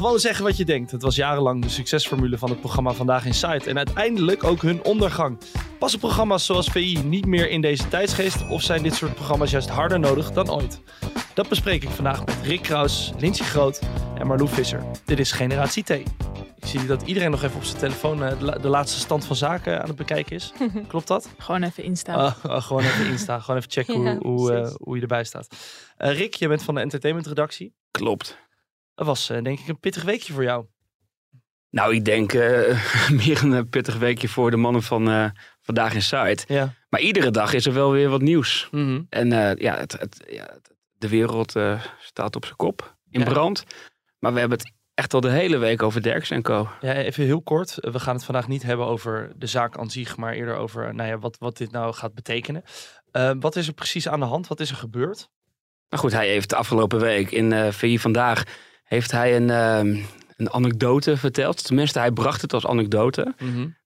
Gewoon zeggen wat je denkt. Het was jarenlang de succesformule van het programma Vandaag in Site en uiteindelijk ook hun ondergang. Passen programma's zoals VI niet meer in deze tijdsgeest of zijn dit soort programma's juist harder nodig dan ooit? Dat bespreek ik vandaag met Rick Kraus, Lindsay Groot en Marlou Visser. Dit is Generatie T. Ik zie dat iedereen nog even op zijn telefoon eh, de la- de laatste stand van zaken aan het bekijken is. Klopt dat? Gewoon even instaan. Ah, ah, gewoon even instaan, gewoon even checken Ja, hoe, hoe, eh, hoe je erbij staat. Eh, Rick, je bent van de entertainmentredactie. Klopt. Dat was eh, denk ik een pittig weekje voor jou. Nou, ik denk eh, meer een eh, pittig weekje voor de mannen van Vandaag in Site. Ja. Maar iedere dag is er wel weer wat nieuws. Mhm. En ja, het, het, ja, de wereld staat op zijn kop, in Ja. brand. Maar we hebben het echt al de hele week over Derks en Co. Ja, even heel kort. We gaan het vandaag niet hebben over de zaak aan zich, maar eerder over nou ja, wat, wat dit nou gaat betekenen. Wat is er precies aan de hand? Wat is er gebeurd? Maar goed, hij heeft de afgelopen week in VI Vandaag heeft hij een, ehm, een anekdote verteld. Tenminste, hij bracht het als anekdote.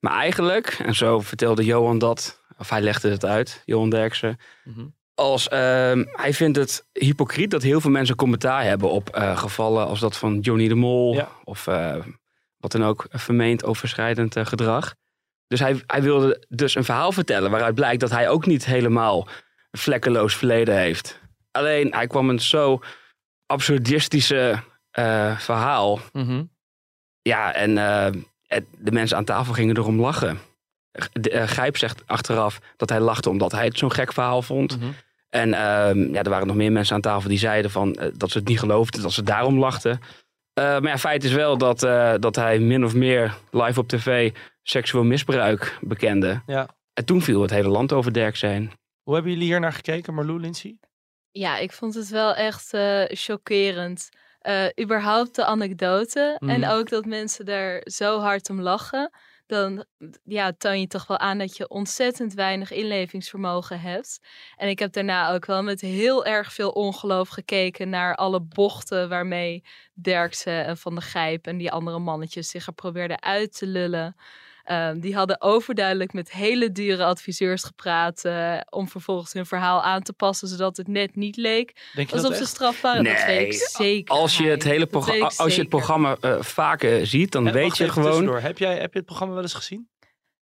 Maar eigenlijk, en zo vertelde Johan dat, of hij legde het uit, Johan Derksen. Mhm. Als, ehm, hij vindt het hypocriet dat heel veel mensen commentaar hebben op eh, gevallen als dat van Johnny de Mol. Ja. Of eh, wat dan ook, vermeend overschrijdend eh, gedrag. Dus hij, hij wilde dus een verhaal vertellen waaruit blijkt dat hij ook niet helemaal vlekkeloos verleden heeft. Alleen hij kwam een zo absurdistische eh, verhaal. Mhm. Ja, en eh, het- de mensen aan tafel gingen erom lachen. De- eh, Gijp zegt achteraf dat hij lachte omdat hij het zo'n gek verhaal vond. Mhm. En ehm, ja, er waren nog meer mensen aan tafel die zeiden van, dat ze het niet geloofden, dat ze daarom lachten. Eh, maar ja, feit is wel dat, eh, dat hij min of meer live op tv seksueel misbruik bekende. Ja. En toen viel het hele land over Dirk zijn. Hoe hebben jullie hier naar gekeken, Marlou, Lindsay? Ja, ik vond het wel echt eh, chockerend. Eh, überhaupt de anekdote. En Mhm. ook dat mensen daar zo hard om lachen. Dan ja, toon je toch wel aan dat je ontzettend weinig inlevingsvermogen hebt. En ik heb daarna ook wel met heel erg veel ongeloof gekeken naar alle bochten waarmee Derksen en Van de Gijp en die andere mannetjes zich er probeerden uit te lullen. Ehm, die hadden overduidelijk met hele dure adviseurs gepraat eh, om vervolgens hun verhaal aan te passen, zodat het net niet leek Denk je alsof dat ze echt? straf waren. dat weet ik zeker. als je het hele Dat progra- weet ik als je het programma eh, vaker ziet, dan Eh, weet je gewoon... Heb jij heb je het programma wel eens gezien?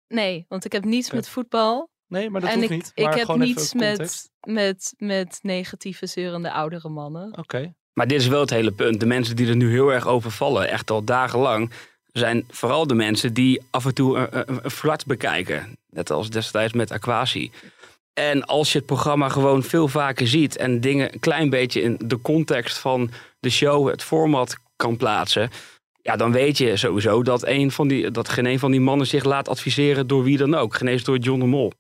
Nee, want ik heb niets met voetbal. Nee, maar dat en hoeft ik, niet. ik Maar heb gewoon even niets met, met, met negatieve, zeurende oudere mannen. Oké. Maar dit is wel het hele punt. De mensen die er nu heel erg over vallen, echt al dagenlang, zijn vooral de mensen die af en toe een, een, een flat bekijken. Net als destijds met Aquasi. En als je het programma gewoon veel vaker ziet en dingen een klein beetje in de context van de show, het format kan plaatsen. Ja, dan weet je sowieso dat, een van die, dat geen een van die mannen zich laat adviseren door wie dan ook. Geen eens door John de Mol.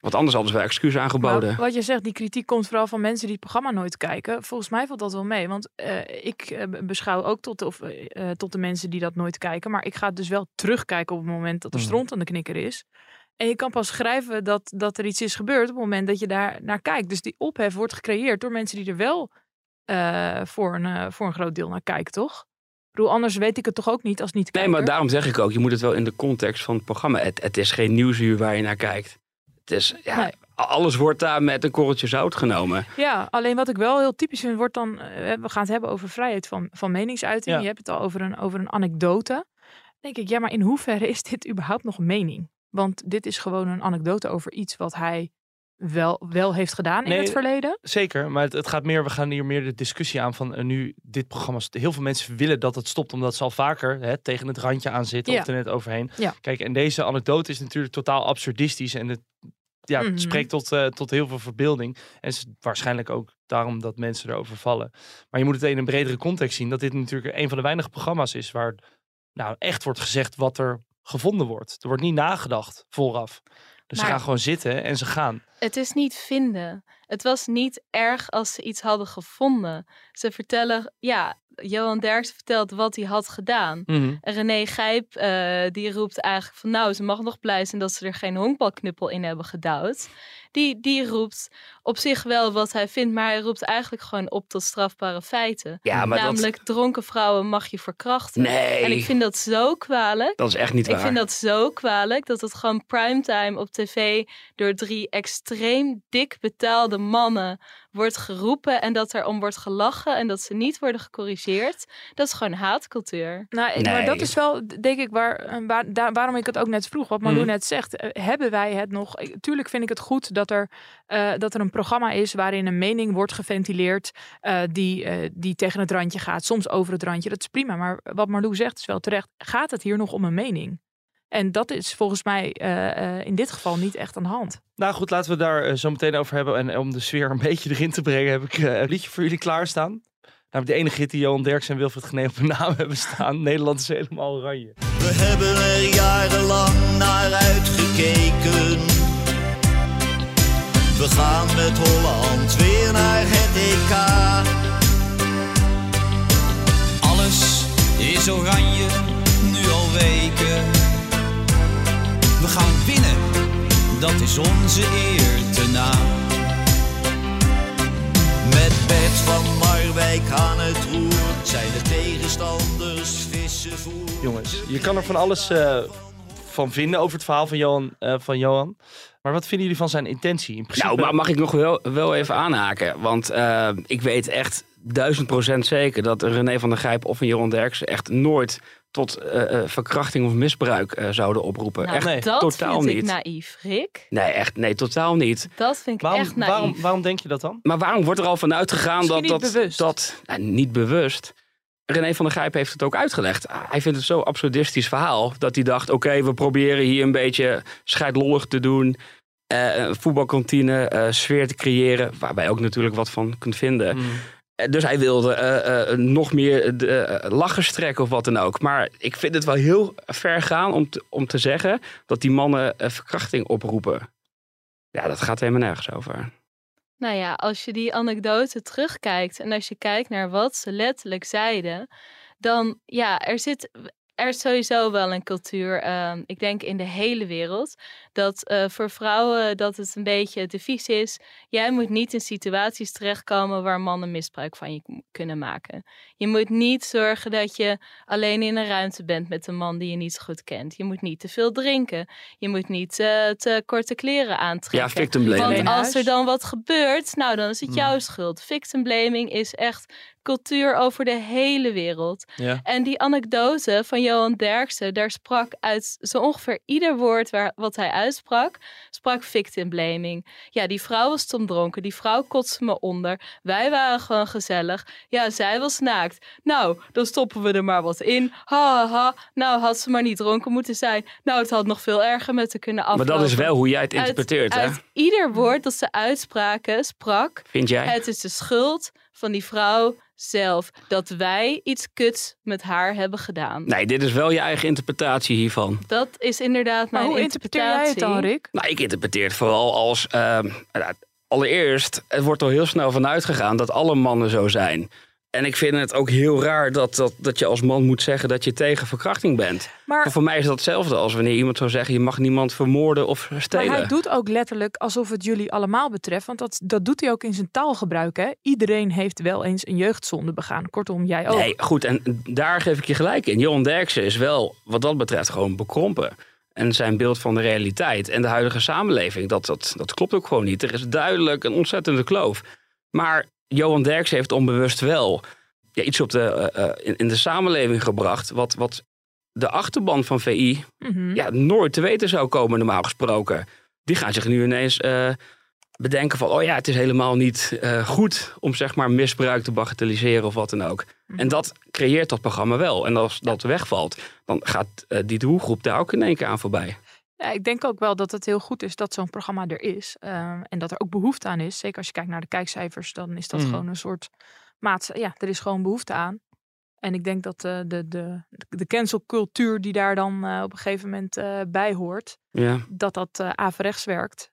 Want anders hadden ze wel excuus aangeboden. Maar wat je zegt, die kritiek komt vooral van mensen die het programma nooit kijken. Volgens mij valt dat wel mee. Want eh, ik eh, beschouw ook tot de, of, eh, tot de mensen die dat nooit kijken. Maar ik ga dus wel terugkijken op het moment dat er Mhm. stront aan de knikker is. En je kan pas schrijven dat, dat er iets is gebeurd op het moment dat je daar naar kijkt. Dus die ophef wordt gecreëerd door mensen die er wel eh, voor, een, voor een groot deel naar kijken, toch? Ik bedoel, anders weet ik het toch ook niet als niet Nee, maar daarom zeg ik ook, je moet het wel in de context van het programma. Het, het is geen nieuwsuur waar je naar kijkt. Is, ja, Nee. alles wordt daar met een korreltje zout genomen. Ja, alleen wat ik wel heel typisch vind, wordt dan. eh, we gaan het hebben over vrijheid van, van meningsuiting. Ja. Je hebt het al over een, over een anekdote. Dan denk ik, ja, maar in hoeverre is dit überhaupt nog een mening? Want dit is gewoon een anekdote over iets wat hij wel, wel heeft gedaan in het verleden. Zeker, maar het, het gaat meer, we gaan hier meer de discussie aan van eh, nu dit programma, heel veel mensen willen dat het stopt omdat ze al vaker hè, tegen het randje aan zitten Ja. of er net overheen. Ja. Kijk, en deze anekdote is natuurlijk totaal absurdistisch en het, ja, het Mhm. spreekt tot, eh, tot heel veel verbeelding. En het is waarschijnlijk ook daarom dat mensen erover vallen. Maar je moet het in een bredere context zien dat dit natuurlijk een van de weinige programma's is waar nou echt wordt gezegd wat er gevonden wordt. Er wordt niet nagedacht vooraf. Dus ze gaan gewoon zitten en ze gaan. Het is niet vinden. Het was niet erg als ze iets hadden gevonden. Ze vertellen, ja, Johan Derks vertelt wat hij had gedaan. Mhm. En René Gijp, eh, die roept eigenlijk van nou, ze mag nog blij zijn dat ze er geen honkbalknuppel in hebben gedouwd. Die, die roept op zich wel wat hij vindt, maar hij roept eigenlijk gewoon op tot strafbare feiten. Ja, maar Namelijk, dronken vrouwen mag je verkrachten. Nee, En ik vind dat zo kwalijk. dat is echt niet Ik waar. vind dat zo kwalijk dat het gewoon primetime op tv door drie extreem dik betaalde mannen wordt geroepen en dat er om wordt gelachen en dat ze niet worden gecorrigeerd. Dat is gewoon haatcultuur. Nou, ik- maar dat is wel, denk ik, waar, eh, waar, daar, waarom ik het ook net vroeg. Wat Malou Mhm. net zegt. eh, hebben wij het nog? Tuurlijk vind ik het goed dat er, eh, dat er een programma is waarin een mening wordt geventileerd. eh, die, eh, die tegen het randje gaat. Soms over het randje. Dat is prima. Maar wat Marlou zegt is wel terecht. Gaat het hier nog om een mening? En dat is volgens mij eh, eh, in dit geval niet echt aan de hand. Nou goed, laten we daar eh, zo meteen over hebben. En om de sfeer een beetje erin te brengen, heb ik eh, een liedje voor jullie klaarstaan. Namelijk de enige hit die Johan Derks en Wilfried Genee op hun naam hebben staan. Nederland is helemaal oranje. We hebben er jarenlang naar uitgekeken. We gaan met Holland weer naar het EK. Alles is oranje, nu al weken. We gaan winnen, dat is onze eer te na. Met Bert van Marwijk aan het roer zijn de tegenstanders vissen voer. Jongens, je kan er van alles eh, van vinden over het verhaal van Johan, eh, van Johan. Maar wat vinden jullie van zijn intentie? In principe, Nou, maar mag ik nog wel, wel even aanhaken? Want eh, ik weet echt duizend procent zeker dat een René van der Grijp of een Johan Derksen echt nooit tot eh, eh, verkrachting of misbruik eh, zouden oproepen. Nou, echt nee, dat totaal vind niet. ik naïef, Rick. Nee, echt, nee, totaal niet. Dat vind ik waarom, echt naïef. waarom, waarom denk je dat dan? Maar waarom wordt er al van uitgegaan dat niet dat, bewust. dat nou, niet bewust. René van der Grijp heeft het ook uitgelegd. Hij vindt het zo'n absurdistisch verhaal dat hij dacht: oké, we proberen hier een beetje scheidlollig te doen. eh, een voetbalkantine, eh, sfeer te creëren, waarbij je ook natuurlijk wat van kunt vinden. Mm. Dus hij wilde eh, eh, nog meer de, eh, lachers trekken of wat dan ook. Maar ik vind het wel heel ver gaan om te, om te zeggen dat die mannen verkrachting oproepen. Ja, dat gaat helemaal nergens over. Nou ja, als je die anekdote terugkijkt en als je kijkt naar wat ze letterlijk zeiden, dan ja, er zit. Er is sowieso wel een cultuur, ehm, ik denk in de hele wereld, dat eh, voor vrouwen dat het een beetje de vies is. Jij moet niet in situaties terechtkomen waar mannen misbruik van je kunnen maken. Je moet niet zorgen dat je alleen in een ruimte bent met een man die je niet zo goed kent. Je moet niet te veel drinken. Je moet niet eh, te korte kleren aantrekken. Ja, victim blaming. Want als er dan wat gebeurt, nou dan is het jouw schuld. Victim blaming is echt cultuur over de hele wereld. Ja. En die anekdote van Johan Derksen, daar sprak uit zo ongeveer ieder woord waar, wat hij uitsprak, sprak victim blaming. Ja, die vrouw was stomdronken, die vrouw kotste me onder. Wij waren gewoon gezellig. Ja, zij was naakt. Nou, dan stoppen we er maar wat in. Ha, ha, ha. Nou, had ze maar niet dronken moeten zijn. Nou, het had nog veel erger met te kunnen Maar aflopen. dat is wel hoe jij het Uit- interpreteert, hè? Uit ieder woord dat ze uitspraken, sprak, Vind jij? het is de schuld van die vrouw zelf dat wij iets kuts met haar hebben gedaan. Nee, dit is wel je eigen interpretatie hiervan. Dat is inderdaad Maar mijn hoe interpreteer jij het dan, Rick? Nou, ik interpreteer het vooral als... ehm, nou, allereerst, het wordt er heel snel van uitgegaan dat alle mannen zo zijn. En ik vind het ook heel raar dat, dat, dat je als man moet zeggen dat je tegen verkrachting bent. Maar Maar, voor mij is dat hetzelfde als wanneer iemand zou zeggen... je mag niemand vermoorden of maar stelen. hij doet ook letterlijk alsof het jullie allemaal betreft. Want dat, dat doet hij ook in zijn taalgebruik. Hè? Iedereen heeft wel eens een jeugdzonde begaan. Kortom, jij ook. Nee, goed, en daar geef ik je gelijk in. Johan Derksen is wel, wat dat betreft, gewoon bekrompen. En zijn beeld van de realiteit en de huidige samenleving, dat, dat, dat klopt ook gewoon niet. Er is duidelijk een ontzettende kloof. Maar Johan Derksen heeft onbewust wel ja, iets op de, eh, eh, in, in de samenleving gebracht... Wat, wat de achterban van VI Mhm. ja, nooit te weten zou komen, normaal gesproken. Die gaan zich nu ineens eh, bedenken van... oh ja, het is helemaal niet goed om zeg maar misbruik te bagatelliseren of wat dan ook. En dat creëert dat programma wel. En als dat wegvalt, dan gaat die doelgroep daar ook in één keer aan voorbij. Ja, ik denk ook wel dat het heel goed is dat zo'n programma er is. eh, en dat er ook behoefte aan is. Zeker als je kijkt naar de kijkcijfers, dan is dat Mhm. gewoon een soort maat. Ja, er is gewoon behoefte aan. En ik denk dat eh, de, de, de cancelcultuur die daar dan eh, op een gegeven moment eh, bij hoort, Ja. dat dat eh averechts werkt.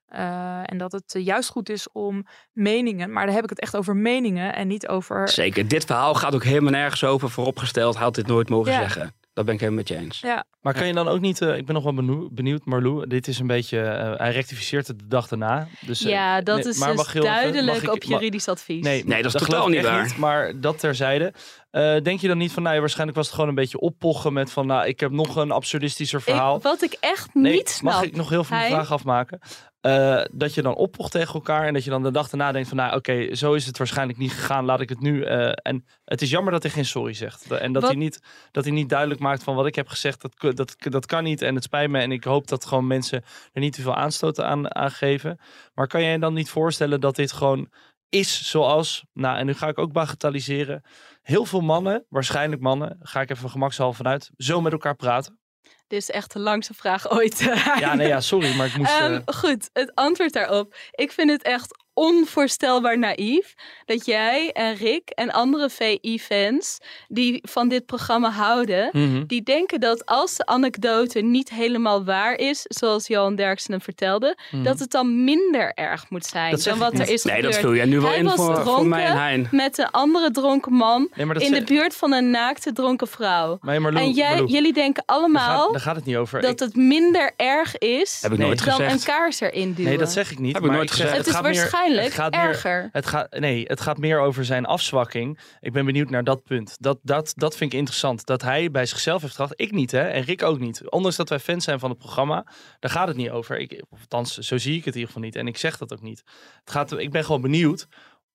En dat het juist goed is om meningen, maar dan heb ik het echt over meningen en niet over... Zeker. Dit verhaal gaat ook helemaal nergens over vooropgesteld. Had dit nooit mogen Ja. zeggen. Dat ben ik helemaal met je eens. Ja, Maar kan je dan ook niet, eh, ik ben nog wel benieuwd, benieuwd Marlou, dit is een beetje, eh, hij rectificeert het de dag daarna. Dus, eh, ja, dat nee, is maar dus even- duidelijk mag ik- op juridisch advies. Nee, Nee, dat is geloof totaal niet waar. Niet, maar dat terzijde. Eh, denk je dan niet van, nou ja, waarschijnlijk was het gewoon een beetje oppochen met van, nou, ik heb nog een absurdistischer verhaal. Ik, wat ik echt nee, niet snap. mag ik nog heel veel Hij- vraag afmaken? Eh, dat je dan oppocht tegen elkaar en dat je dan de dag daarna denkt van, nou oké, zo is het waarschijnlijk niet gegaan, laat ik het nu. eh, en het is jammer dat hij geen sorry zegt. En dat Wat- hij, niet, dat hij niet duidelijk maakt van wat ik heb gezegd, dat, dat, dat kan niet en het spijt me. En ik hoop dat gewoon mensen er niet te veel aanstoten aan, aan geven. Maar kan jij je dan niet voorstellen dat dit gewoon is zoals, nou en nu ga ik ook bagatelliseren, heel veel mannen, waarschijnlijk mannen, ga ik even gemakshalve vanuit, zo met elkaar praten? Dit is echt de langste vraag ooit. Ja, nee, ja, sorry, maar ik moest... Eh, Goed, het antwoord daarop. Ik vind het echt onvoorstelbaar naïef dat jij en Rick en andere VI-fans die van dit programma houden, mhm. die denken dat als de anekdote niet helemaal waar is, zoals Johan Derksen hem vertelde, Mhm. dat het dan minder erg moet zijn dan ik wat er is Nee, dat gebeurd. vul jij nu wel Hij in was voor, voor dronken mij en Hein. met een andere dronken man Nee, in de buurt van een naakte dronken vrouw. Nee, en jij, jullie denken daar allemaal gaat, daar gaat het niet over. dat Ik- het minder erg is Heb ik Nee, nooit dan gezegd. een kaars erin duwen. Nee, dat zeg ik niet. Heb ik maar nooit zeg, gezegd. Het is gaat meer- waarschijnlijk het gaat meer- erger. Het gaat, nee, het gaat meer over zijn afzwakking. Ik ben benieuwd naar dat punt. Dat, dat, dat vind ik interessant. Dat hij bij zichzelf heeft gedacht. Ik niet, hè? En Rick ook niet. Ondanks dat wij fans zijn van het programma. Daar gaat het niet over. Ik, of althans, zo zie ik het in ieder geval niet. En ik zeg dat ook niet. Het gaat, ik ben gewoon benieuwd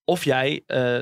of jij eh,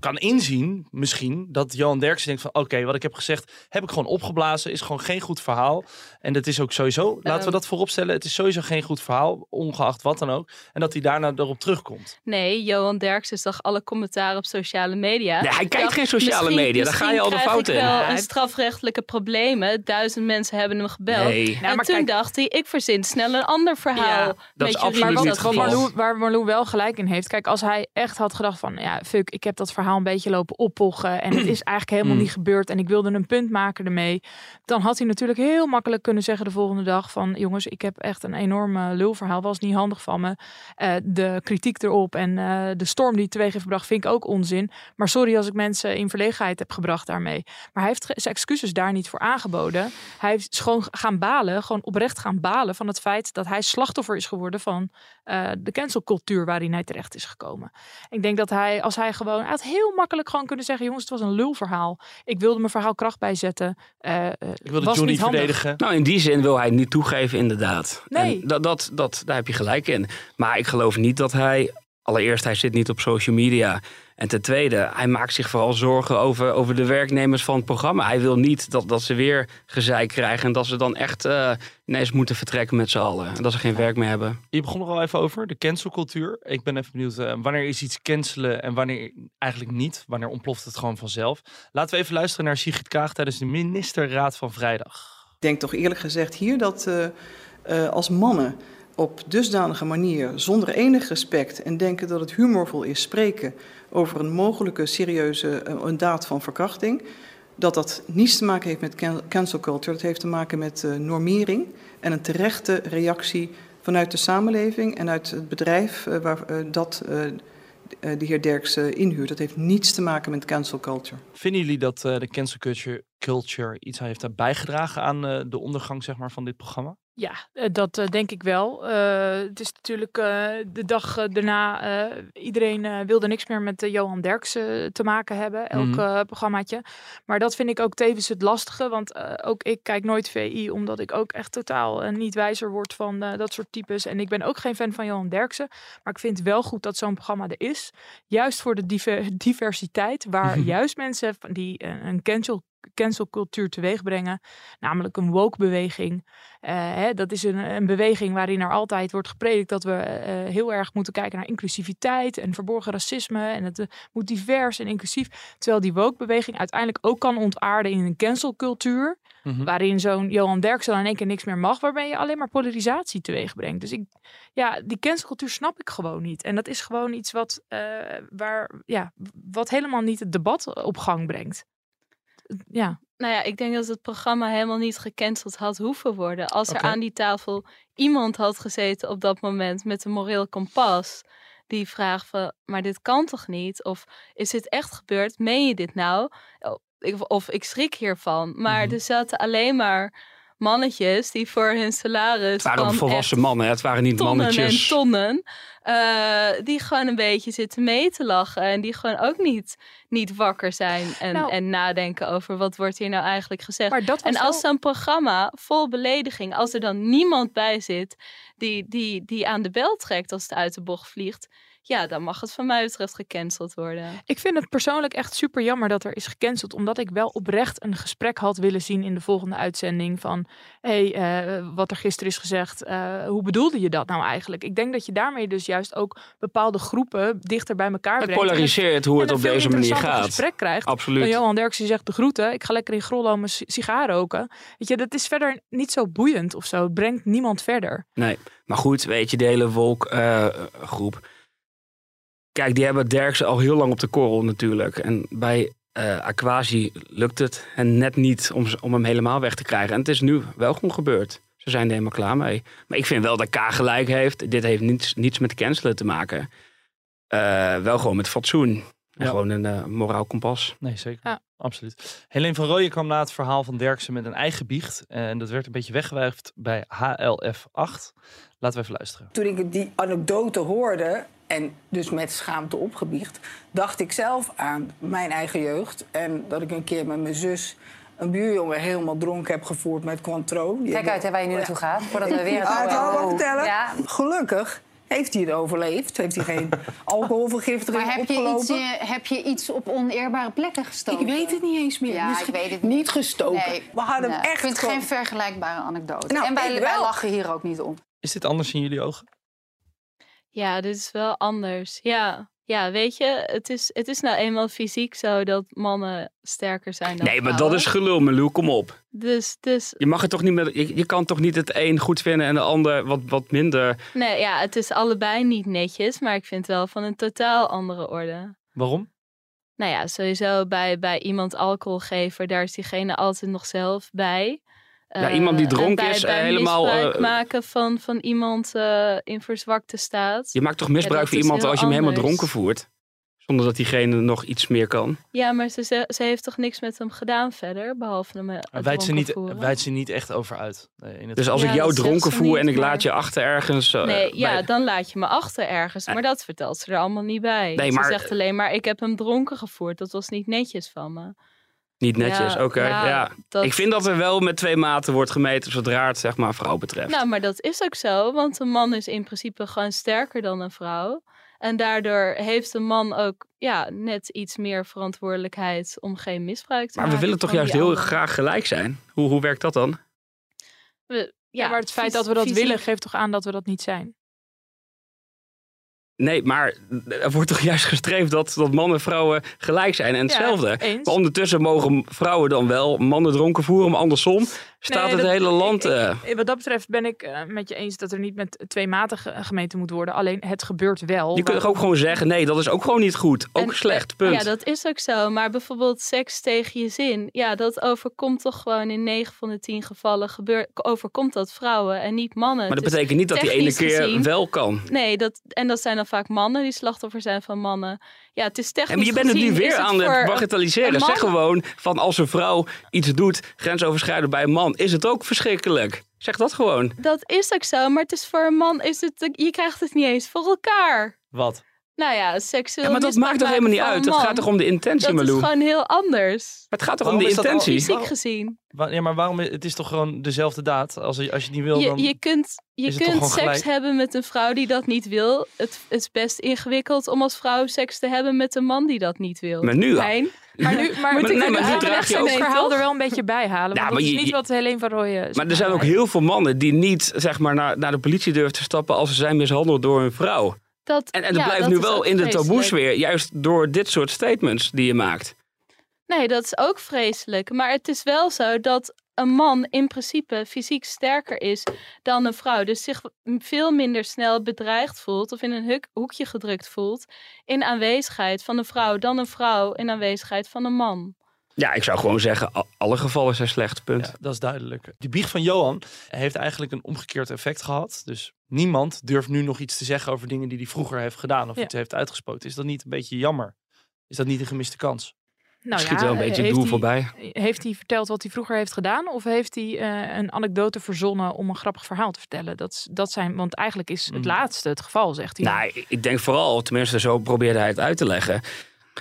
kan inzien, misschien, dat Johan Derksen denkt van... Oké, wat ik heb gezegd, heb ik gewoon opgeblazen. Is gewoon geen goed verhaal. En dat is ook sowieso, laten we Ehm. dat vooropstellen. Het is sowieso geen goed verhaal, ongeacht wat dan ook. En dat hij daarna erop terugkomt. Nee, Johan Derksen zag alle commentaren op sociale media. Nee, hij kijkt Dacht, geen sociale media. Daar ga je al de fout in. wel een strafrechtelijke problemen. Duizend mensen hebben hem gebeld. Nee. En maar toen kijk- dacht hij, ik verzin snel een ander verhaal. Ja, dat is absoluut Maar niet geval. Marlou, waar Marlou wel gelijk in heeft. Kijk, als hij echt had gedacht van... Ja, fuck, ik heb dat verhaal een beetje lopen oppochen. En het is eigenlijk helemaal Mm. niet gebeurd. En ik wilde een punt maken ermee. Dan had hij natuurlijk heel makkelijk kunnen zeggen de volgende dag van... Jongens, ik heb echt een enorm eh, lulverhaal. Was niet handig van me. Eh, de kritiek erop en eh, de storm die het teweeg heeft gebracht vind ik ook onzin. Maar sorry als ik mensen in verlegenheid heb gebracht daarmee. Maar hij heeft zijn excuses daar niet voor aangeboden. Hij heeft gewoon gaan balen, gewoon oprecht gaan balen van het feit dat hij slachtoffer is geworden van eh, de cancelcultuur waarin hij terecht is gekomen. Ik denk dat hij, als hij gewoon, hij had heel makkelijk gewoon kunnen zeggen, jongens, het was een lulverhaal. Ik wilde mijn verhaal kracht bijzetten. Eh, eh, Ik wilde was Johnny niet handig. verdedigen. Nou, in die zin wil hij het niet toegeven, inderdaad. Nee. En dat, dat, dat, daar heb je gelijk in. Maar ik geloof niet dat hij... Allereerst, hij zit niet op social media. En ten tweede, hij maakt zich vooral zorgen over, over de werknemers van het programma. Hij wil niet dat, dat ze weer gezeik krijgen... en dat ze dan echt eh, ineens moeten vertrekken met z'n allen. En dat ze geen werk meer hebben. Je begon er al even over, de cancelcultuur. Ik ben even benieuwd, eh, wanneer is iets cancelen en wanneer eigenlijk niet? Wanneer ontploft het gewoon vanzelf? Laten we even luisteren naar Sigrid Kaag tijdens de ministerraad van vrijdag. Ik denk toch eerlijk gezegd hier dat eh, eh, als mannen op dusdanige manier, zonder enig respect en denken dat het humorvol is, spreken over een mogelijke serieuze eh, een daad van verkrachting, dat dat niets te maken heeft met can- cancel culture. Dat heeft te maken met eh, normering en een terechte reactie vanuit de samenleving en uit het bedrijf eh, waar dat de heer Derks inhuurt. Dat heeft niets te maken met cancel culture. Vinden jullie dat de cancel culture, culture iets heeft bijgedragen aan de ondergang zeg maar, van dit programma? Ja, eh, dat eh, denk ik wel. Eh, het is natuurlijk de dag daarna. iedereen wilde niks meer met Johan Derksen te maken hebben. Elk Mhm. programmaatje. Maar dat vind ik ook tevens het lastige. Want ook ik kijk nooit VI. Omdat ik ook echt totaal niet wijzer word van dat soort types. En ik ben ook geen fan van Johan Derksen. Maar ik vind wel goed dat zo'n programma er is. Juist voor de diver- diversiteit. Waar juist mensen die een cancel cancelcultuur teweeg brengen. Namelijk een woke-beweging. Eh, hè, dat is een, een beweging waarin er altijd wordt gepredikt dat we eh, heel erg moeten kijken naar inclusiviteit en verborgen racisme. En het eh, moet divers en inclusief. Terwijl die woke-beweging uiteindelijk ook kan ontaarden in een cancelcultuur. Mhm. Waarin zo'n Johan Derksen dan in één keer niks meer mag. Waarmee je alleen maar polarisatie teweeg brengt. Dus ik, ja, die cancelcultuur snap ik gewoon niet. En dat is gewoon iets wat, waar, ja, wat helemaal niet het debat op gang brengt. Ja. Nou ja, ik denk dat het programma helemaal niet gecanceld had hoeven worden. Als er aan die tafel iemand had gezeten op dat moment met een moreel kompas. Die vraagt van, maar dit kan toch niet? Of is dit echt gebeurd? Meen je dit nou? Oh, ik- Of ik schrik hiervan. Maar Mhm. er zaten alleen maar mannetjes die voor hun salaris Het waren volwassen mannen, het waren niet tonnen mannetjes. en tonnen. eh, die gewoon een beetje zitten mee te lachen. En die gewoon ook niet, niet wakker zijn. En, Nou. en nadenken over wat wordt hier nou eigenlijk gezegd. Maar dat was En als wel- zo'n programma vol belediging, als er dan niemand bij zit die, die, die aan de bel trekt als het uit de bocht vliegt, ja, dan mag het van mij betreft gecanceld worden. Ik vind het persoonlijk echt super jammer dat er is gecanceld. Omdat ik wel oprecht een gesprek had willen zien in de volgende uitzending. Van, hé, hey, eh, wat er gisteren is gezegd. eh, hoe bedoelde je dat nou eigenlijk? Ik denk dat je daarmee dus juist ook bepaalde groepen dichter bij elkaar Het brengt. En polariseert hoe het en op een veel deze manier interessanter gaat. gesprek krijgt. Absoluut. Dan Johan Derksen zegt de groeten. Ik ga lekker in Grollo mijn si- sigaar roken. Weet je, dat is verder niet zo boeiend of zo. Het brengt niemand verder. Nee, maar goed, weet je, de hele Wolk-groep. Kijk, die hebben Derksen al heel lang op de korrel natuurlijk. En bij eh Aquasi lukt het hen net niet om, om hem helemaal weg te krijgen. En het is nu wel gewoon gebeurd. Ze zijn er helemaal klaar mee. Maar ik vind wel dat K gelijk heeft. Dit heeft niets, niets met cancelen te maken. Eh, wel gewoon met fatsoen. En Ja. gewoon een eh, moraal kompas. Nee, zeker. Ja. Absoluut. Helene van Rooyen kwam na het verhaal van Derksen met een eigen biecht. En dat werd een beetje weggewuifd bij HLF 8. Laten we even luisteren. Toen ik die anekdote hoorde en dus met schaamte opgebiecht, dacht ik zelf aan mijn eigen jeugd. En dat ik een keer met mijn zus een buurjongen helemaal dronken heb gevoerd met Cointreau. Die Kijk uit hè, waar je nu naartoe gaat. Voordat we weer het Ah, wel vertellen. Ja. Gelukkig heeft hij het overleefd. Heeft hij geen alcoholvergiftiging Maar heb je, opgelopen. iets, eh, heb je iets op oneerbare plekken gestoken? Ik weet het niet eens meer. Ja, Misschien ik weet het niet gestoken. Nee, We hadden nee, hem echt Ik vind het gewoon- geen vergelijkbare anekdote. Nou, en wij, wij lachen hier ook niet om. Is dit anders in jullie ogen? Ja, dit is wel anders. Ja, ja weet je, het is, het is nou eenmaal fysiek zo dat mannen sterker zijn dan Nee, maar dat is gelul, Malou. Kom op. Dus, dus Je, mag het toch niet met, je, je kan toch niet het een goed vinden en de ander wat, wat minder. nee, ja, het is allebei niet netjes, maar ik vind het wel van een totaal andere orde. Waarom? Nou ja, sowieso bij, bij iemand alcohol geven, daar is diegene altijd nog zelf bij. Ja, Eh, iemand die en dronken bij- is, bij eh, helemaal, misbruik eh, maken van, van iemand eh, in verzwakte staat. Je maakt toch misbruik van iemand als je hem helemaal dronken voert? Zonder dat diegene nog iets meer kan. Ja, maar ze, ze, ze heeft toch niks met hem gedaan verder, behalve hem eh, Wijt ze, niet, wijt ze niet echt over uit. Nee, in het Dus als Ja, ik jou dronken voer niet, en ik maar- laat je achter ergens. eh, Nee, ja, bij- dan laat je me achter ergens. Maar dat vertelt ze er allemaal niet bij. Nee, ze maar- zegt alleen maar, ik heb hem dronken gevoerd. Dat was niet netjes van me. Niet netjes, Ja, oké. ja, ja. dat- Ik vind dat er wel met twee maten wordt gemeten zodra het zeg maar vrouw betreft. Nou, maar dat is ook zo. Want een man is in principe gewoon sterker dan een vrouw. En daardoor heeft een man ook ja, net iets meer verantwoordelijkheid om geen misbruik te maar maken. we willen toch juist heel graag gelijk zijn? Hoe, hoe werkt dat dan? We- Ja, maar het feit dat we dat willen geeft toch aan dat we dat niet zijn. Nee, maar er wordt toch juist gestreefd dat, dat mannen en vrouwen gelijk zijn en hetzelfde. maar ondertussen mogen vrouwen dan wel mannen dronken voeren, maar andersom staat Nee, het dat- hele land... ik- eh, ik- wat dat betreft ben ik eh, met je eens dat er niet met twee maten ge- gemeten moet worden. Alleen het gebeurt wel. je kunt toch ook gewoon zeggen, nee, dat is ook gewoon niet goed. Ook En- slecht, punt. Ja, dat is ook zo. Maar bijvoorbeeld seks tegen je zin. Ja, dat overkomt toch gewoon in 9 van de 10 gevallen. Gebeur, overkomt dat vrouwen en niet mannen. maar dat is betekent niet dat die ene keer gezien- wel kan. Nee, dat, en dat zijn dan vaak mannen die slachtoffer zijn van mannen. Ja, het is technisch En je bent het nu weer aan het bagatelliseren. Zeg gewoon van als een vrouw iets doet, grensoverschrijdend bij een man, is het ook verschrikkelijk. Zeg dat gewoon. Dat is ook zo, maar het is voor een man, is het, je krijgt het niet eens voor elkaar. Wat? Nou ja, seksueel Ja, maar dat maakt toch helemaal niet uit. Het gaat toch om de intentie, Dat is Malou? gewoon heel anders. Het gaat toch Waarom om de is al- intentie? Fysiek gezien. Ja, maar waarom? Het is toch gewoon dezelfde daad? Als je, als je het niet wil, dan... Je, je kunt, je is het kunt seks gelijk? hebben met een vrouw die dat niet wil. Het, het is best ingewikkeld om als vrouw seks te hebben met een man die dat niet wil. Maar nu al. Hein? Maar nu, maar, nee, maar nu nu het draag je ook- verhaal er wel een beetje bij halen. Ja, maar dat is je- niet je- wat Helene van Rooyen Maar er zijn ook heel veel mannen die niet zeg maar, naar, naar de politie durven te stappen als ze zijn mishandeld door een vrouw. Dat, En, en dat ja, blijft dat nu wel in de taboesfeer, juist door dit soort statements die je maakt. Nee, dat is ook vreselijk. Maar het is wel zo dat een man in principe fysiek sterker is dan een vrouw. Dus zich veel minder snel bedreigd voelt of in een huk- hoekje gedrukt voelt in aanwezigheid van een vrouw dan een vrouw in aanwezigheid van een man. Ja, ik zou gewoon zeggen, alle gevallen zijn slecht, punt. Ja, dat is duidelijk. Die biecht van Johan heeft eigenlijk een omgekeerd effect gehad. Dus niemand durft nu nog iets te zeggen over dingen die hij vroeger heeft gedaan of Ja. iets heeft uitgespoten. Is dat niet een beetje jammer? Is dat niet een gemiste kans? Nou Schiet ja, wel een beetje het doel hij- voorbij. Heeft hij verteld wat hij vroeger heeft gedaan? Of heeft hij eh, een anekdote verzonnen om een grappig verhaal te vertellen? Dat, dat zijn, want eigenlijk is het Mm. laatste het geval, zegt hij. Nou, ik denk vooral, tenminste zo probeerde hij het uit te leggen.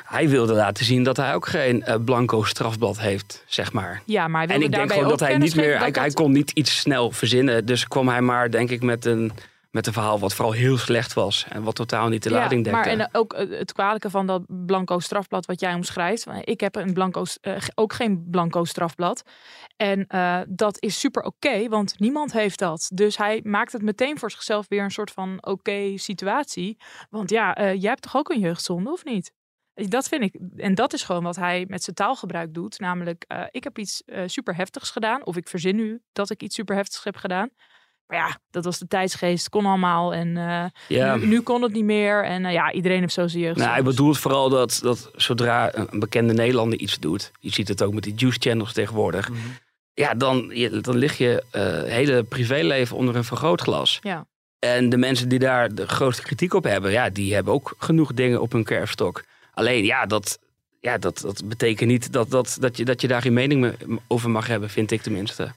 Hij wilde laten zien dat hij ook geen eh, blanco strafblad heeft, zeg maar. ja, maar hij En ik denk gewoon dat hij niet meer, hij, dat hij dat- kon niet iets snel verzinnen. Dus kwam hij maar, denk ik, met een, met een verhaal wat vooral heel slecht was. En wat totaal niet de lading dekte. Maar en ook eh, het kwalijke van dat blanco strafblad wat jij omschrijft. Ik heb een blanco, eh, ook geen blanco strafblad. En dat is super oké, want niemand heeft dat. Dus hij maakt het meteen voor zichzelf weer een soort van oké situatie. Want ja, jij hebt toch ook een jeugdzonde, of niet? Dat vind ik. En dat is gewoon wat hij met zijn taalgebruik doet. Namelijk, eh, ik heb iets eh, super heftigs gedaan. Of ik verzin nu dat ik iets super heftigs heb gedaan. Maar ja, dat was de tijdsgeest. Kon allemaal. En eh, ja. nu, nu kon het niet meer. En ja, iedereen heeft zo zijn jeugd. Nou, hij bedoelt vooral dat, dat zodra een bekende Nederlander iets doet, je ziet het ook met die juice channels tegenwoordig, Mhm. ja, dan, je, dan lig je eh, hele privéleven onder een vergrootglas. Ja. En de mensen die daar de grootste kritiek op hebben, ja, die hebben ook genoeg dingen op hun kerfstok. Alleen, ja, dat, ja, dat, dat betekent niet dat, dat, dat, je, dat je daar geen mening me- over mag hebben, vind ik tenminste.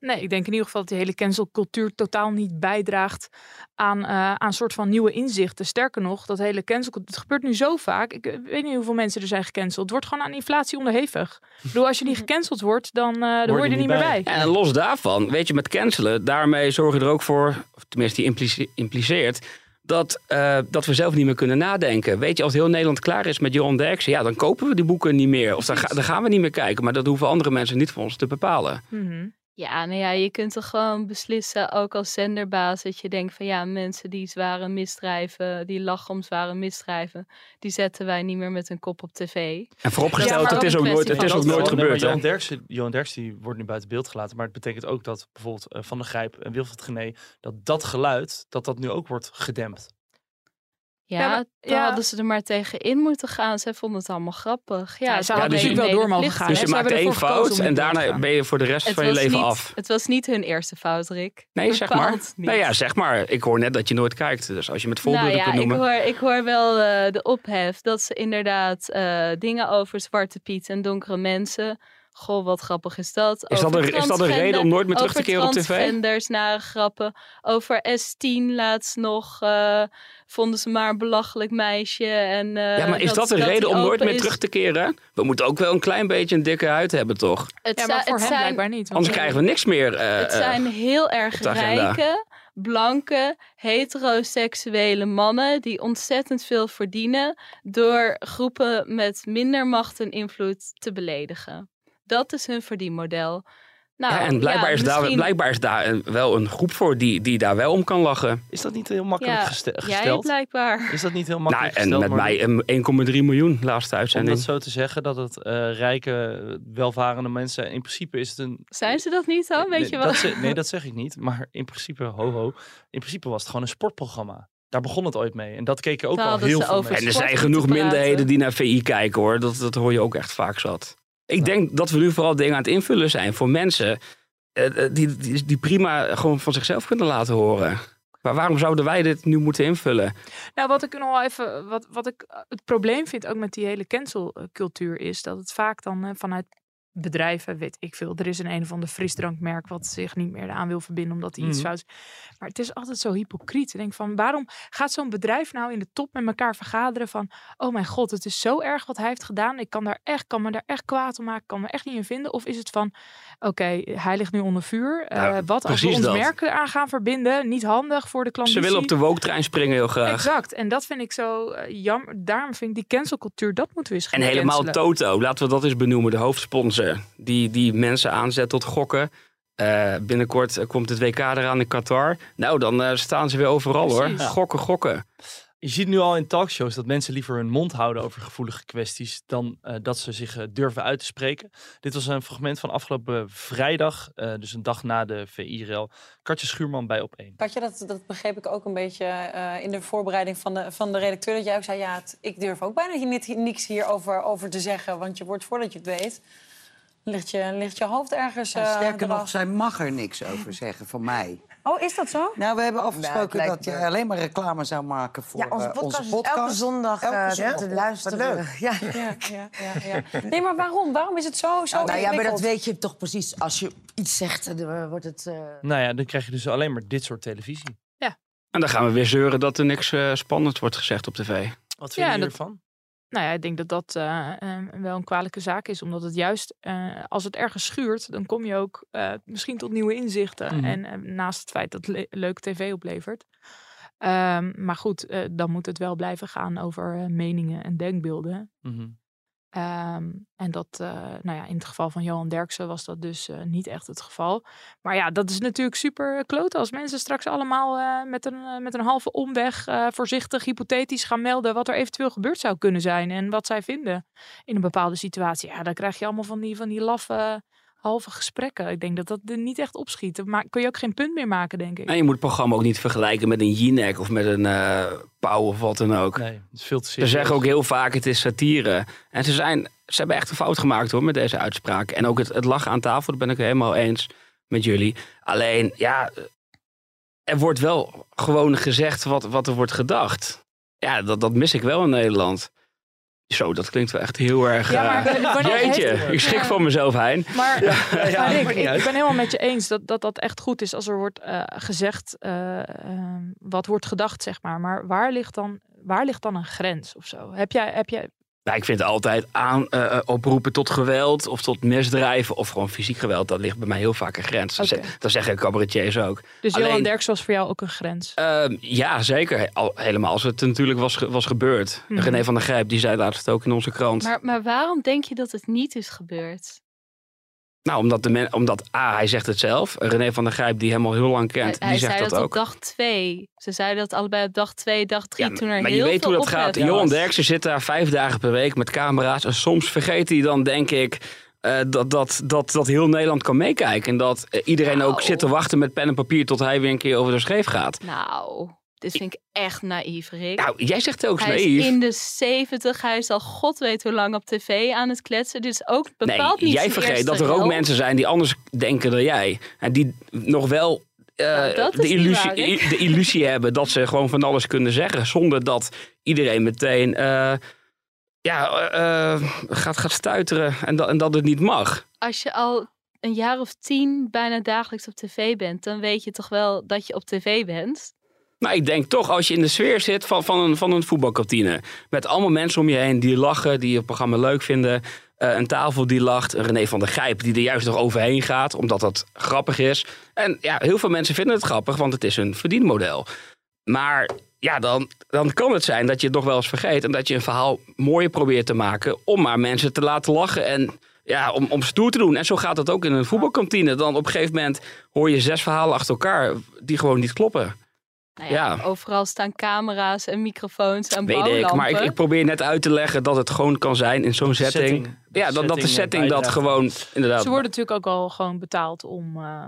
Nee, ik denk in ieder geval dat die hele cancelcultuur totaal niet bijdraagt aan, eh, aan een soort van nieuwe inzichten. Sterker nog, dat hele cancelcultuur, het gebeurt nu zo vaak. Ik eh, weet niet hoeveel mensen er zijn gecanceld. Het wordt gewoon aan inflatie onderhevig. Ik bedoel, als je niet gecanceld wordt, dan, eh, dan hoor je er niet meer bij. En los daarvan, weet je, met cancelen, daarmee zorg je er ook voor, of tenminste die implice- impliceert, dat, eh, dat we zelf niet meer kunnen nadenken. Weet je, als heel Nederland klaar is met Johan Derksen, ja, dan kopen we die boeken niet meer. Of dan, ga- dan gaan we niet meer kijken. Maar dat hoeven andere mensen niet voor ons te bepalen. Mhm. Ja, nou ja, je kunt toch gewoon beslissen, ook als zenderbaas, dat je denkt van ja, mensen die zware misdrijven, die lachen om zware misdrijven, die zetten wij niet meer met hun kop op tv. En vooropgesteld, Ja, het is ook een nooit, het is ook nooit gebeurd. hè? Johan Derksen, Johan Derksen die wordt nu buiten beeld gelaten. Maar het betekent ook dat bijvoorbeeld eh, Van der Grijp en Wilfried Gené... dat dat geluid, dat dat nu ook wordt gedempt. Ja, Ja, maar- dan ja. hadden ze er maar tegen in moeten gaan. Zij vonden het allemaal grappig. Ja, Ja, ze ze hadden dus natuurlijk wel door mogen gaan. Dus je Ze maakt één fout en daarna ben je voor de rest Het van je leven niet, af. het was niet hun eerste fout, Rick. Nee, zeg maar. Niet. Nou ja, zeg maar. Ik hoor net dat je nooit kijkt. Dus als je met voorbeelden Nou ja, kunt ik noemen. hoor, ik hoor wel eh, de ophef dat ze inderdaad eh, dingen over Zwarte Piet en donkere mensen. Goh, wat grappig is dat. Is dat, een, is dat een reden om nooit meer terug te keren op tv? transgenders, nare grappen. Over S10 laatst nog eh, vonden ze maar een belachelijk meisje. En, eh, Ja, maar is dat, een dat reden die om nooit meer is. terug te keren? We moeten ook wel een klein beetje een dikke huid hebben, toch? Het, Ja, maar voor het hem zijn, blijkbaar niet. want Anders krijgen we niks meer. eh, het zijn heel erg rijke, blanke, heteroseksuele mannen die ontzettend veel verdienen door groepen met minder macht en invloed te beledigen. Dat is hun verdienmodel. Nou, ja, en blijkbaar, ja, is daar, blijkbaar is daar wel een groep voor die, die daar wel om kan lachen. Is dat niet heel makkelijk Ja, Jij gesteld? blijkbaar. Is dat niet heel Nou, makkelijk en gesteld? met maar mij een 1,3 miljoen laatste Om uitzending. dat zo te zeggen, dat het eh, rijke, welvarende mensen... In principe is het een... Zijn ze dat niet dan? Weet nee, je wel? Dat ze- nee, dat zeg ik niet. Maar in principe, ho ho, in principe was het gewoon een sportprogramma. Daar begon het ooit mee. En dat keken ook al heel veel over mensen. En er zijn genoeg minderheden die naar VI kijken hoor. Dat, dat hoor je ook echt vaak zat. Ik denk dat we nu vooral dingen aan het invullen zijn voor mensen eh, eh, die, die, prima gewoon van zichzelf kunnen laten horen. Maar waarom zouden wij dit nu moeten invullen? Nou, wat ik nog even, wat, wat ik het probleem vind ook met die hele cancelcultuur is dat het vaak dan eh, vanuit bedrijven, weet ik veel. Er is een een of ander frisdrankmerk wat zich niet meer aan wil verbinden omdat hij iets Mhm. fout is. Maar het is altijd zo hypocriet. Ik denk van, waarom gaat zo'n bedrijf nou in de top met elkaar vergaderen van, oh mijn god, het is zo erg wat hij heeft gedaan. Ik kan, daar echt, kan me daar echt kwaad om maken, kan me echt niet in vinden. Of is het van, oké, hij ligt nu onder vuur. Eh, wat als we ons dat. merk eraan gaan verbinden? Niet handig voor de klant. Ze willen op de woke-trein springen heel graag. Exact. En dat vind ik zo eh, jammer. Daarom vind ik die cancelcultuur, dat moeten we eens gaan En helemaal cancelen. Toto, laten we dat eens benoemen, de hoofdsponsor. Die, die mensen aanzet tot gokken. Eh, binnenkort komt het WK eraan in Qatar. Nou, dan eh, staan ze weer overal Precies. hoor. Gokken, gokken. Je ziet nu al in talkshows dat mensen liever hun mond houden over gevoelige kwesties dan eh, dat ze zich durven uit te spreken. Dit was een fragment van afgelopen vrijdag, eh, dus een dag na de VI-rel. Katje Schuurman bij Op1. Katje, dat, dat begreep ik ook een beetje eh, in de voorbereiding van de, van de redacteur. Dat jij ook zei, ja, het- ik durf ook bijna niet, niks hierover over te zeggen. Want je wordt voordat je het weet, ligt je, ligt je hoofd ergens Ja, eh, sterker eraf. nog, zij mag er niks over zeggen van mij. Oh, is dat zo? Nou, we hebben afgesproken lijkt dat je me- alleen maar reclame zou maken voor Ja, onze eh, podcast, onze podcast. elke zondag Elke eh, zondag. te Wat luisteren. leuk. Ja. Ja, ja, ja, ja. Nee, maar waarom? Waarom is het zo, zo Nou ja, maar dat weet je toch precies. Als je iets zegt, dan wordt het... eh, Nou ja, dan krijg je dus alleen maar dit soort televisie. En dan gaan we weer zeuren dat er niks eh spannends wordt gezegd op tv. Wat Ja, vind je dat- ervan? Nou ja, ik denk dat dat eh, eh, wel een kwalijke zaak is. Omdat het juist, eh, als het ergens schuurt, dan kom je ook eh, misschien tot nieuwe inzichten. Mhm. En naast het feit dat het le- leuke tv oplevert. Ehm, maar goed, dan moet het wel blijven gaan over meningen en denkbeelden. Mhm. Ehm, en dat, eh, nou ja, in het geval van Johan Derksen was dat dus eh, niet echt het geval. Maar ja, dat is natuurlijk super klote als mensen straks allemaal eh, met, een, met een halve omweg voorzichtig, hypothetisch gaan melden wat er eventueel gebeurd zou kunnen zijn en wat zij vinden in een bepaalde situatie. Ja, dan krijg je allemaal van die, van die laffe halve gesprekken. Ik denk dat dat er niet echt opschiet. Dan ma- kun je ook geen punt meer maken, denk ik. En je moet het programma ook niet vergelijken met een Jinek of met een eh Pauw of wat dan ook. Nee, het is veel te Ze zeggen ook heel vaak het is satire. En ze, zijn, ze hebben echt een fout gemaakt hoor met deze uitspraak. En ook het, het lachen aan tafel, dat ben ik helemaal eens met jullie. Alleen, ja, er wordt wel gewoon gezegd wat, wat er wordt gedacht. Ja, dat, dat mis ik wel in Nederland. Zo, dat klinkt wel echt heel erg... Ja, maar heeft- jeetje, ik schrik Ja. van mezelf, Hein. Maar, ja, maar Rick, ik ben helemaal met je eens dat, dat dat echt goed is als er wordt eh, gezegd eh, ehm, wat wordt gedacht, zeg maar. Maar waar ligt dan, waar ligt dan een grens of zo? Heb jij, heb jij Nou, ik vind altijd aan eh, oproepen tot geweld of tot misdrijven of gewoon fysiek geweld. Dat ligt bij mij heel vaak een grens. Dat, ze- dat zeggen cabaretiers ook. dus Johan Alleen- Derks was voor jou ook een grens? Ehm, ja, zeker. Al, helemaal als het natuurlijk was, was gebeurd. Mhm. René van der Grijp, die zei laatst ook in onze krant. Maar, maar waarom denk je dat het niet is gebeurd? Nou, omdat, de men, omdat A, hij zegt het zelf. René van der Grijp, die hem al heel lang kent, hij die hij zegt zei dat, dat, op ook. dag twee. Ze zeiden dat allebei op dag twee, dag drie. Ja, toen er maar heel je weet hoe dat gaat. was. Johan Derksen zit daar vijf dagen per week met camera's. En soms vergeet hij dan, denk ik, eh, dat, dat, dat, dat heel Nederland kan meekijken. En dat eh, iedereen ook Nou. zit te wachten met pen en papier tot hij weer een keer over de scheef gaat. Nou, dit vind ik echt naïef, Rick. Nou, jij zegt ook hij naïef. is in de zeventig. Hij is al god weet hoe lang op tv aan het kletsen. Is ook bepaald nee, niet jij vergeet dat er ook mensen zijn die anders denken dan jij. En die nog wel eh, Nou, de, illusie, waar, de illusie hebben dat ze gewoon van alles kunnen zeggen. Zonder dat iedereen meteen eh, ja, eh, gaat, gaat stuiteren en, dat en dat het niet mag. Als je al een jaar of tien bijna dagelijks op tv bent... dan weet je toch wel dat je op tv bent. Nou, ik denk toch als je in de sfeer zit van, van, een, van een voetbalkantine. Met allemaal mensen om je heen die lachen, die het programma leuk vinden. eh, een tafel die lacht. René van der Grijp die er juist nog overheen gaat, omdat dat grappig is. En ja, heel veel mensen vinden het grappig, want het is een verdienmodel. Maar ja, dan, dan kan het zijn dat je het nog wel eens vergeet. En dat je een verhaal mooier probeert te maken om maar mensen te laten lachen. En ja, om, om stoer te doen. En zo gaat het ook in een voetbalkantine. Dan op een gegeven moment hoor je zes verhalen achter elkaar die gewoon niet kloppen. Nou ja, Ja. Overal staan camera's en microfoons en Weet ik, maar ik, ik probeer net uit te leggen dat het gewoon kan zijn in zo'n setting. setting. Ja, dat, dat de setting, eh, dat gewoon inderdaad. Ze worden natuurlijk ook al gewoon betaald om, eh,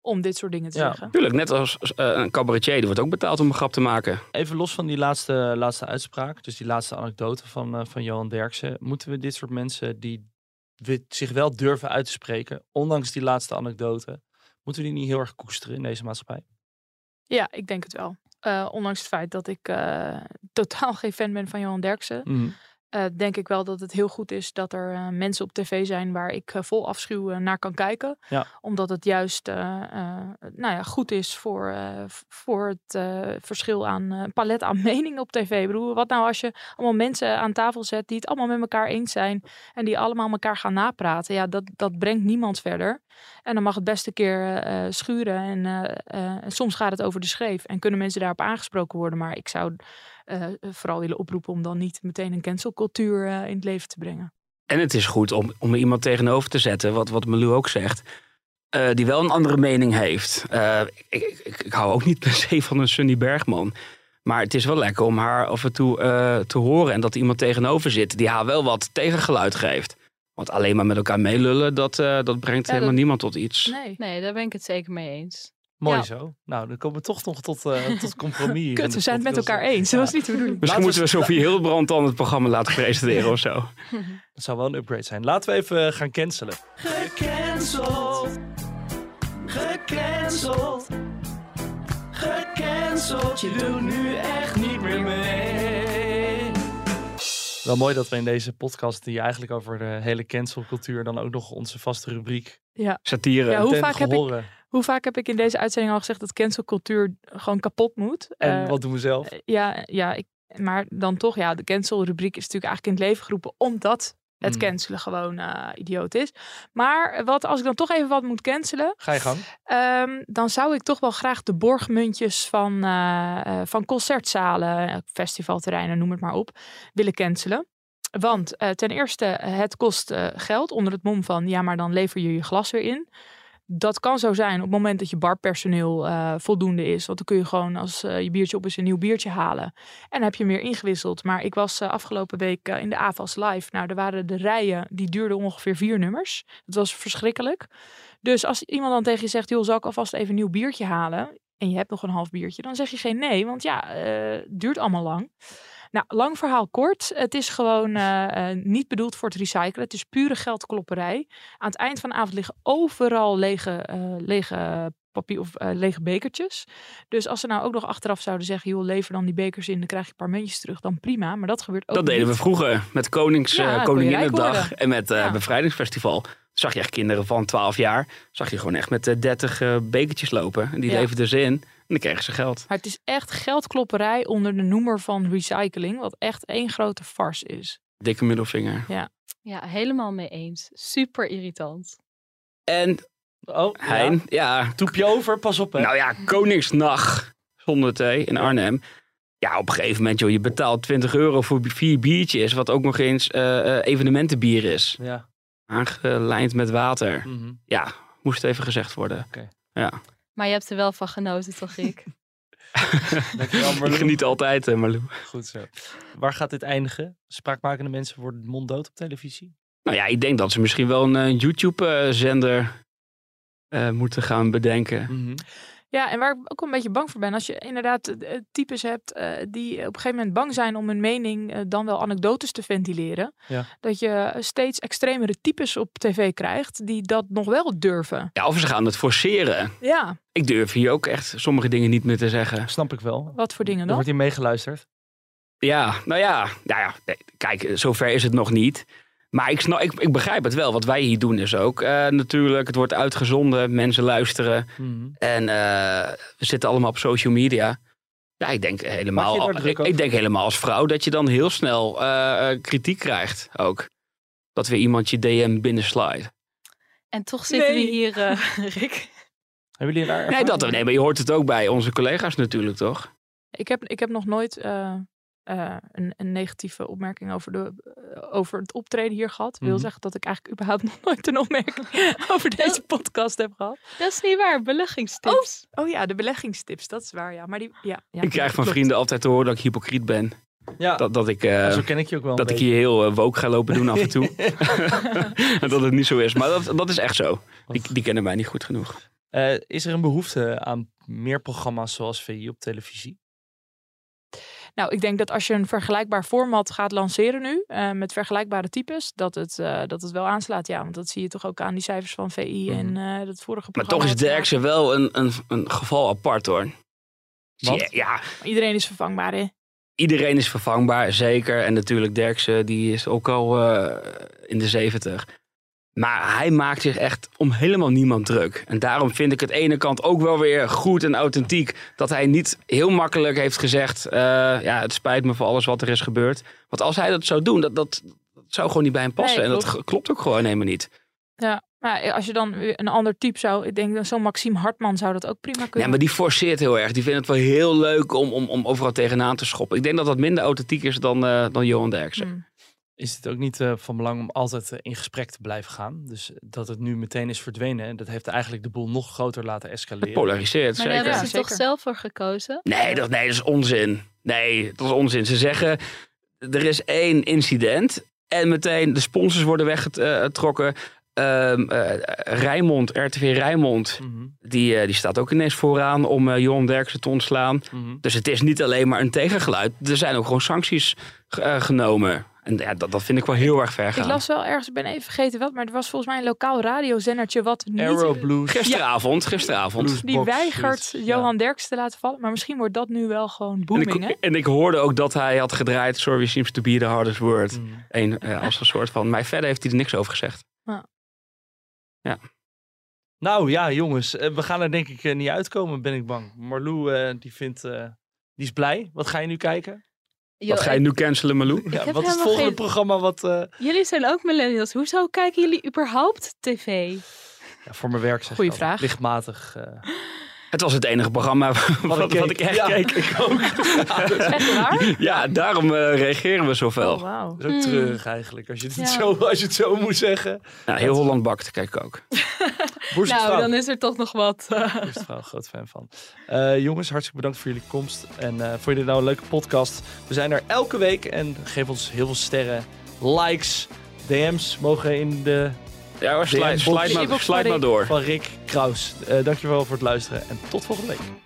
om dit soort dingen te Ja. zeggen. Tuurlijk, net als eh, een cabaretier, die wordt ook betaald om een grap te maken. Even los van die laatste, laatste uitspraak, dus die laatste anekdote van, van Johan Derksen. Moeten we dit soort mensen die we- zich wel durven uit te spreken, ondanks die laatste anekdote, moeten we die niet heel erg koesteren in deze maatschappij? Ja, ik denk het wel. Eh, ondanks het feit dat ik eh, totaal geen fan ben van Johan Derksen. Mhm. Eh, denk ik wel dat het heel goed is dat er eh, mensen op tv zijn waar ik eh, vol afschuw naar kan kijken. Ja. Omdat het juist nou ja, goed is voor, voor het verschil aan palet aan meningen op tv. Ik bedoel, wat nou als je allemaal mensen aan tafel zet die het allemaal met elkaar eens zijn en die allemaal elkaar gaan napraten. Ja, dat, dat brengt niemand verder. En dan mag het best een keer schuren. En soms gaat het over de scheef. En kunnen mensen daarop aangesproken worden. Maar ik zou vooral willen oproepen om dan niet meteen een cancelcultuur eh, in het leven te brengen. En het is goed om, om iemand tegenover te zetten, wat, wat ook zegt, eh, die wel een andere mening heeft. Eh, ik, ik, ik, hou ook niet per se van een Sunny Bergman. Maar het is wel lekker om haar af en toe eh, te horen. En dat er iemand tegenover zit die haar wel wat tegengeluid geeft. Want alleen maar met elkaar meelullen, dat, eh, dat brengt Ja, helemaal dat- niemand tot iets. Nee. Nee, daar ben ik het zeker mee eens. Mooi Ja. zo. Nou, dan komen we toch nog tot, eh tot compromis. Kut, we zijn het met elkaar eens. Dat was niet de bedoeling. Misschien moeten we Sofie Hildebrand dan het programma laten presenteren of zo. Dat zou wel een upgrade zijn. Laten we even eh, gaan cancelen. Gecanceld. Gecanceld. Gecanceld. Je doet nu echt niet meer mee. Wel mooi dat we in deze podcast, die eigenlijk over de hele cancelcultuur, dan ook nog onze vaste rubriek. Ja. Satire. Ja, hoe, ten vaak heb ik, gehore. Hoe vaak heb ik in deze uitzending al gezegd dat cancelcultuur gewoon kapot moet? En Eh, wat doen we zelf? Ja, ja ik, maar dan toch, ja, de cancelrubriek is natuurlijk eigenlijk in het leven geroepen omdat het Mm. cancelen gewoon eh, idioot is. Maar wat, als ik dan toch even wat moet cancelen, Ga je gang. Ehm, dan zou ik toch wel graag de borgmuntjes van, eh, eh, van concertzalen, eh, festivalterreinen, noem het maar op, willen cancelen. Want eh, ten eerste, het kost eh, geld onder het mom van ja, maar dan lever je je glas weer in. Dat kan zo zijn op het moment dat je barpersoneel eh, voldoende is. Want dan kun je gewoon als eh, je biertje op is een nieuw biertje halen. En heb je meer ingewisseld. Maar ik was eh, afgelopen week in de AVAS live. Nou, er waren de rijen, die duurden ongeveer vier nummers. Dat was verschrikkelijk. Dus als iemand dan tegen je zegt, joh, zal ik alvast even een nieuw biertje halen? En je hebt nog een half biertje, dan zeg je geen nee, want ja, het duurt allemaal lang. Nou, lang verhaal kort. Het is gewoon eh, eh, niet bedoeld voor het recyclen. Het is pure geldklopperij. Aan het eind van de avond liggen overal lege, eh, lege papier of eh, lege bekertjes. Dus als ze nou ook nog achteraf zouden zeggen, joh, lever dan die bekers in, dan krijg je een paar muntjes terug, dan prima. Maar dat gebeurt ook Dat deden we vroeger met Konings, Ja, eh, Koninginnedag en met eh Ja. Bevrijdingsfestival. Zag je echt kinderen van 12 jaar, zag je gewoon echt met eh, 30 eh, bekertjes lopen. En die Ja. leverden ze in en dan kregen ze geld. Maar het is echt geldklopperij onder de noemer van recycling, wat echt één grote farce is. Dikke middelvinger. Ja. Ja, helemaal mee eens. Super irritant. En Oh, Hein, ja. Toep je over, pas op hè. Nou ja, Koningsnacht zonder thee in Arnhem. Ja, op een gegeven moment, joh, je betaalt 20 euro voor vier biertjes, wat ook nog eens eh, eh, evenementenbier is. Ja. Aangelijnd met water. Mhm. Ja, moest even gezegd worden. Ja. Maar je hebt er wel van genoten, toch, Rick? Dankjewel, Ik Marlou. geniet altijd, eh, Marlou. Goed zo. Waar gaat dit eindigen? Spraakmakende mensen worden monddood op televisie? Nou ja, ik denk dat ze misschien wel een eh, YouTube-zender eh, moeten gaan bedenken. Mhm. Ja, en waar ik ook een beetje bang voor ben, als je inderdaad eh, types hebt eh, die op een gegeven moment bang zijn om hun mening dan wel anekdotes te ventileren, Ja. dat je steeds extremere types op tv krijgt die dat nog wel durven. Ja, of ze gaan het forceren. Ja, Ik durf hier ook echt sommige dingen niet meer te zeggen. Snap ik wel. wat voor dingen Er dan? wordt hier meegeluisterd. Ja, nou ja, nou ja nee, kijk, zover is het nog niet. Maar ik, snap, ik, ik begrijp het wel. Wat wij hier doen is ook eh, natuurlijk, het wordt uitgezonden, mensen luisteren. Mhm. En eh, we zitten allemaal op social media. Ja, ik denk helemaal, ik, denk helemaal als vrouw dat je dan heel snel eh, kritiek krijgt ook. Dat weer iemand je DM binnenslide. En toch zitten Nee. we hier, eh, Rick. Hebben jullie daar Nee, dat, nee, maar je hoort het ook bij onze collega's natuurlijk, toch? Ik heb, ik heb nog nooit eh, eh, een, een negatieve opmerking over, de, eh, over het optreden hier gehad. wil Mhm. zeggen dat ik eigenlijk überhaupt nog nooit een opmerking over deze podcast heb gehad. Dat is niet waar, beleggingstips. Oh ja, de beleggingstips, dat is waar. Ja, maar die, ja, ja, ik krijg van klopt. vrienden altijd te horen dat ik hypocriet ben. Ja, Dat, dat ik, eh, zo ken ik je ook wel dat ik hier heel uh, woke ga lopen doen af en toe. en dat het niet zo is. Maar dat, dat is echt zo. Die, die kennen mij niet goed genoeg. Eh, is er een behoefte aan meer programma's zoals VI op televisie? Nou, ik denk dat als je een vergelijkbaar format gaat lanceren nu, eh, met vergelijkbare types, dat het, eh, dat het wel aanslaat. Ja, want dat zie je toch ook aan die cijfers van VI en eh dat vorige Maar toch is Derksen wel een, een, een geval apart hoor. Want? Ja, ja. Iedereen is vervangbaar, hè? iedereen is vervangbaar, zeker. En natuurlijk Derksen, die is ook al in de zeventig. Maar hij maakt zich echt om helemaal niemand druk. En daarom vind ik het ene kant ook wel weer goed en authentiek. Dat hij niet heel makkelijk heeft gezegd... eh, ja, het spijt me voor alles wat er is gebeurd. Want als hij dat zou doen, dat, dat, dat zou gewoon niet bij hem passen. Nee, en dat klopt. ook gewoon helemaal niet. Ja, maar als je dan een ander type zou, ik denk dat zo'n Maxime Hartman zou dat ook prima kunnen. Ja, maar die forceert heel erg. Die vindt het wel heel leuk om, om, om overal tegenaan te schoppen. Ik denk dat dat minder authentiek is dan, eh, dan Johan Derksen. Hmm. Is het ook niet eh, van belang om altijd eh, in gesprek te blijven gaan? Dus dat het nu meteen is verdwenen, dat heeft eigenlijk de boel nog groter laten escaleren. Het polariseert, Maar daar zeker. hebben ze Ja, toch zelf voor gekozen? Nee dat, nee, dat is onzin. Nee, dat is onzin. Ze zeggen, er is één incident en meteen de sponsors worden weggetrokken. Ehm eh, Rijnmond, RTV Rijnmond, Mhm. die, eh, die staat ook ineens vooraan om eh Johan Derksen te ontslaan. Mhm. Dus het is niet alleen maar een tegengeluid. Er zijn ook gewoon sancties genomen. En ja, dat, dat vind ik wel heel erg ver Ik gaan. las wel ergens, ik ben even vergeten wat, maar er was volgens mij een lokaal radiozendertje wat niet... Arrow Blues. Gisteravond, gisteravond. Die weigert Johan Derks te laten vallen. Maar misschien wordt dat nu wel gewoon En booming, hè? ik, en ik hoorde ook dat hij had gedraaid Sorry seems to be the hardest word. Mm. Een, eh, als een soort van... Maar verder heeft hij er niks over gezegd. Ja. Nou ja, jongens, eh, we gaan er denk ik eh, niet uitkomen, ben ik bang. Marlou, eh, die vindt, eh, die is blij. Wat ga je nu kijken? Wat ga je nu cancelen, Malou? Ja, wat is het volgende geen- programma wat... eh, Jullie zijn ook millennials. Hoezo kijken jullie überhaupt tv? ja, voor mijn werk zeg Goeie vraag. Lichtmatig. eh, Het was het enige programma wat, ik wat, ik echt Ja, keek. ik ook. Echt waar? Ja, daarom eh, reageren we zoveel. Oh, wauw. Dat is ook treurig eigenlijk, als je, het Ja. zo, als je het zo moet zeggen. Ja, heel Holland bakt kijk ik ook. Nou, dan is er toch nog wat. eh. Boerstevrouw, groot fan van. Eh, jongens, hartstikke bedankt voor jullie komst. En eh vond je dit nou een leuke podcast? We zijn er elke week en geef ons heel veel sterren, likes, DM's mogen in de Ja hoor, slide, slide, maar, slide maar door. van Rick Kraus. Eh dankjewel voor het luisteren en tot volgende week.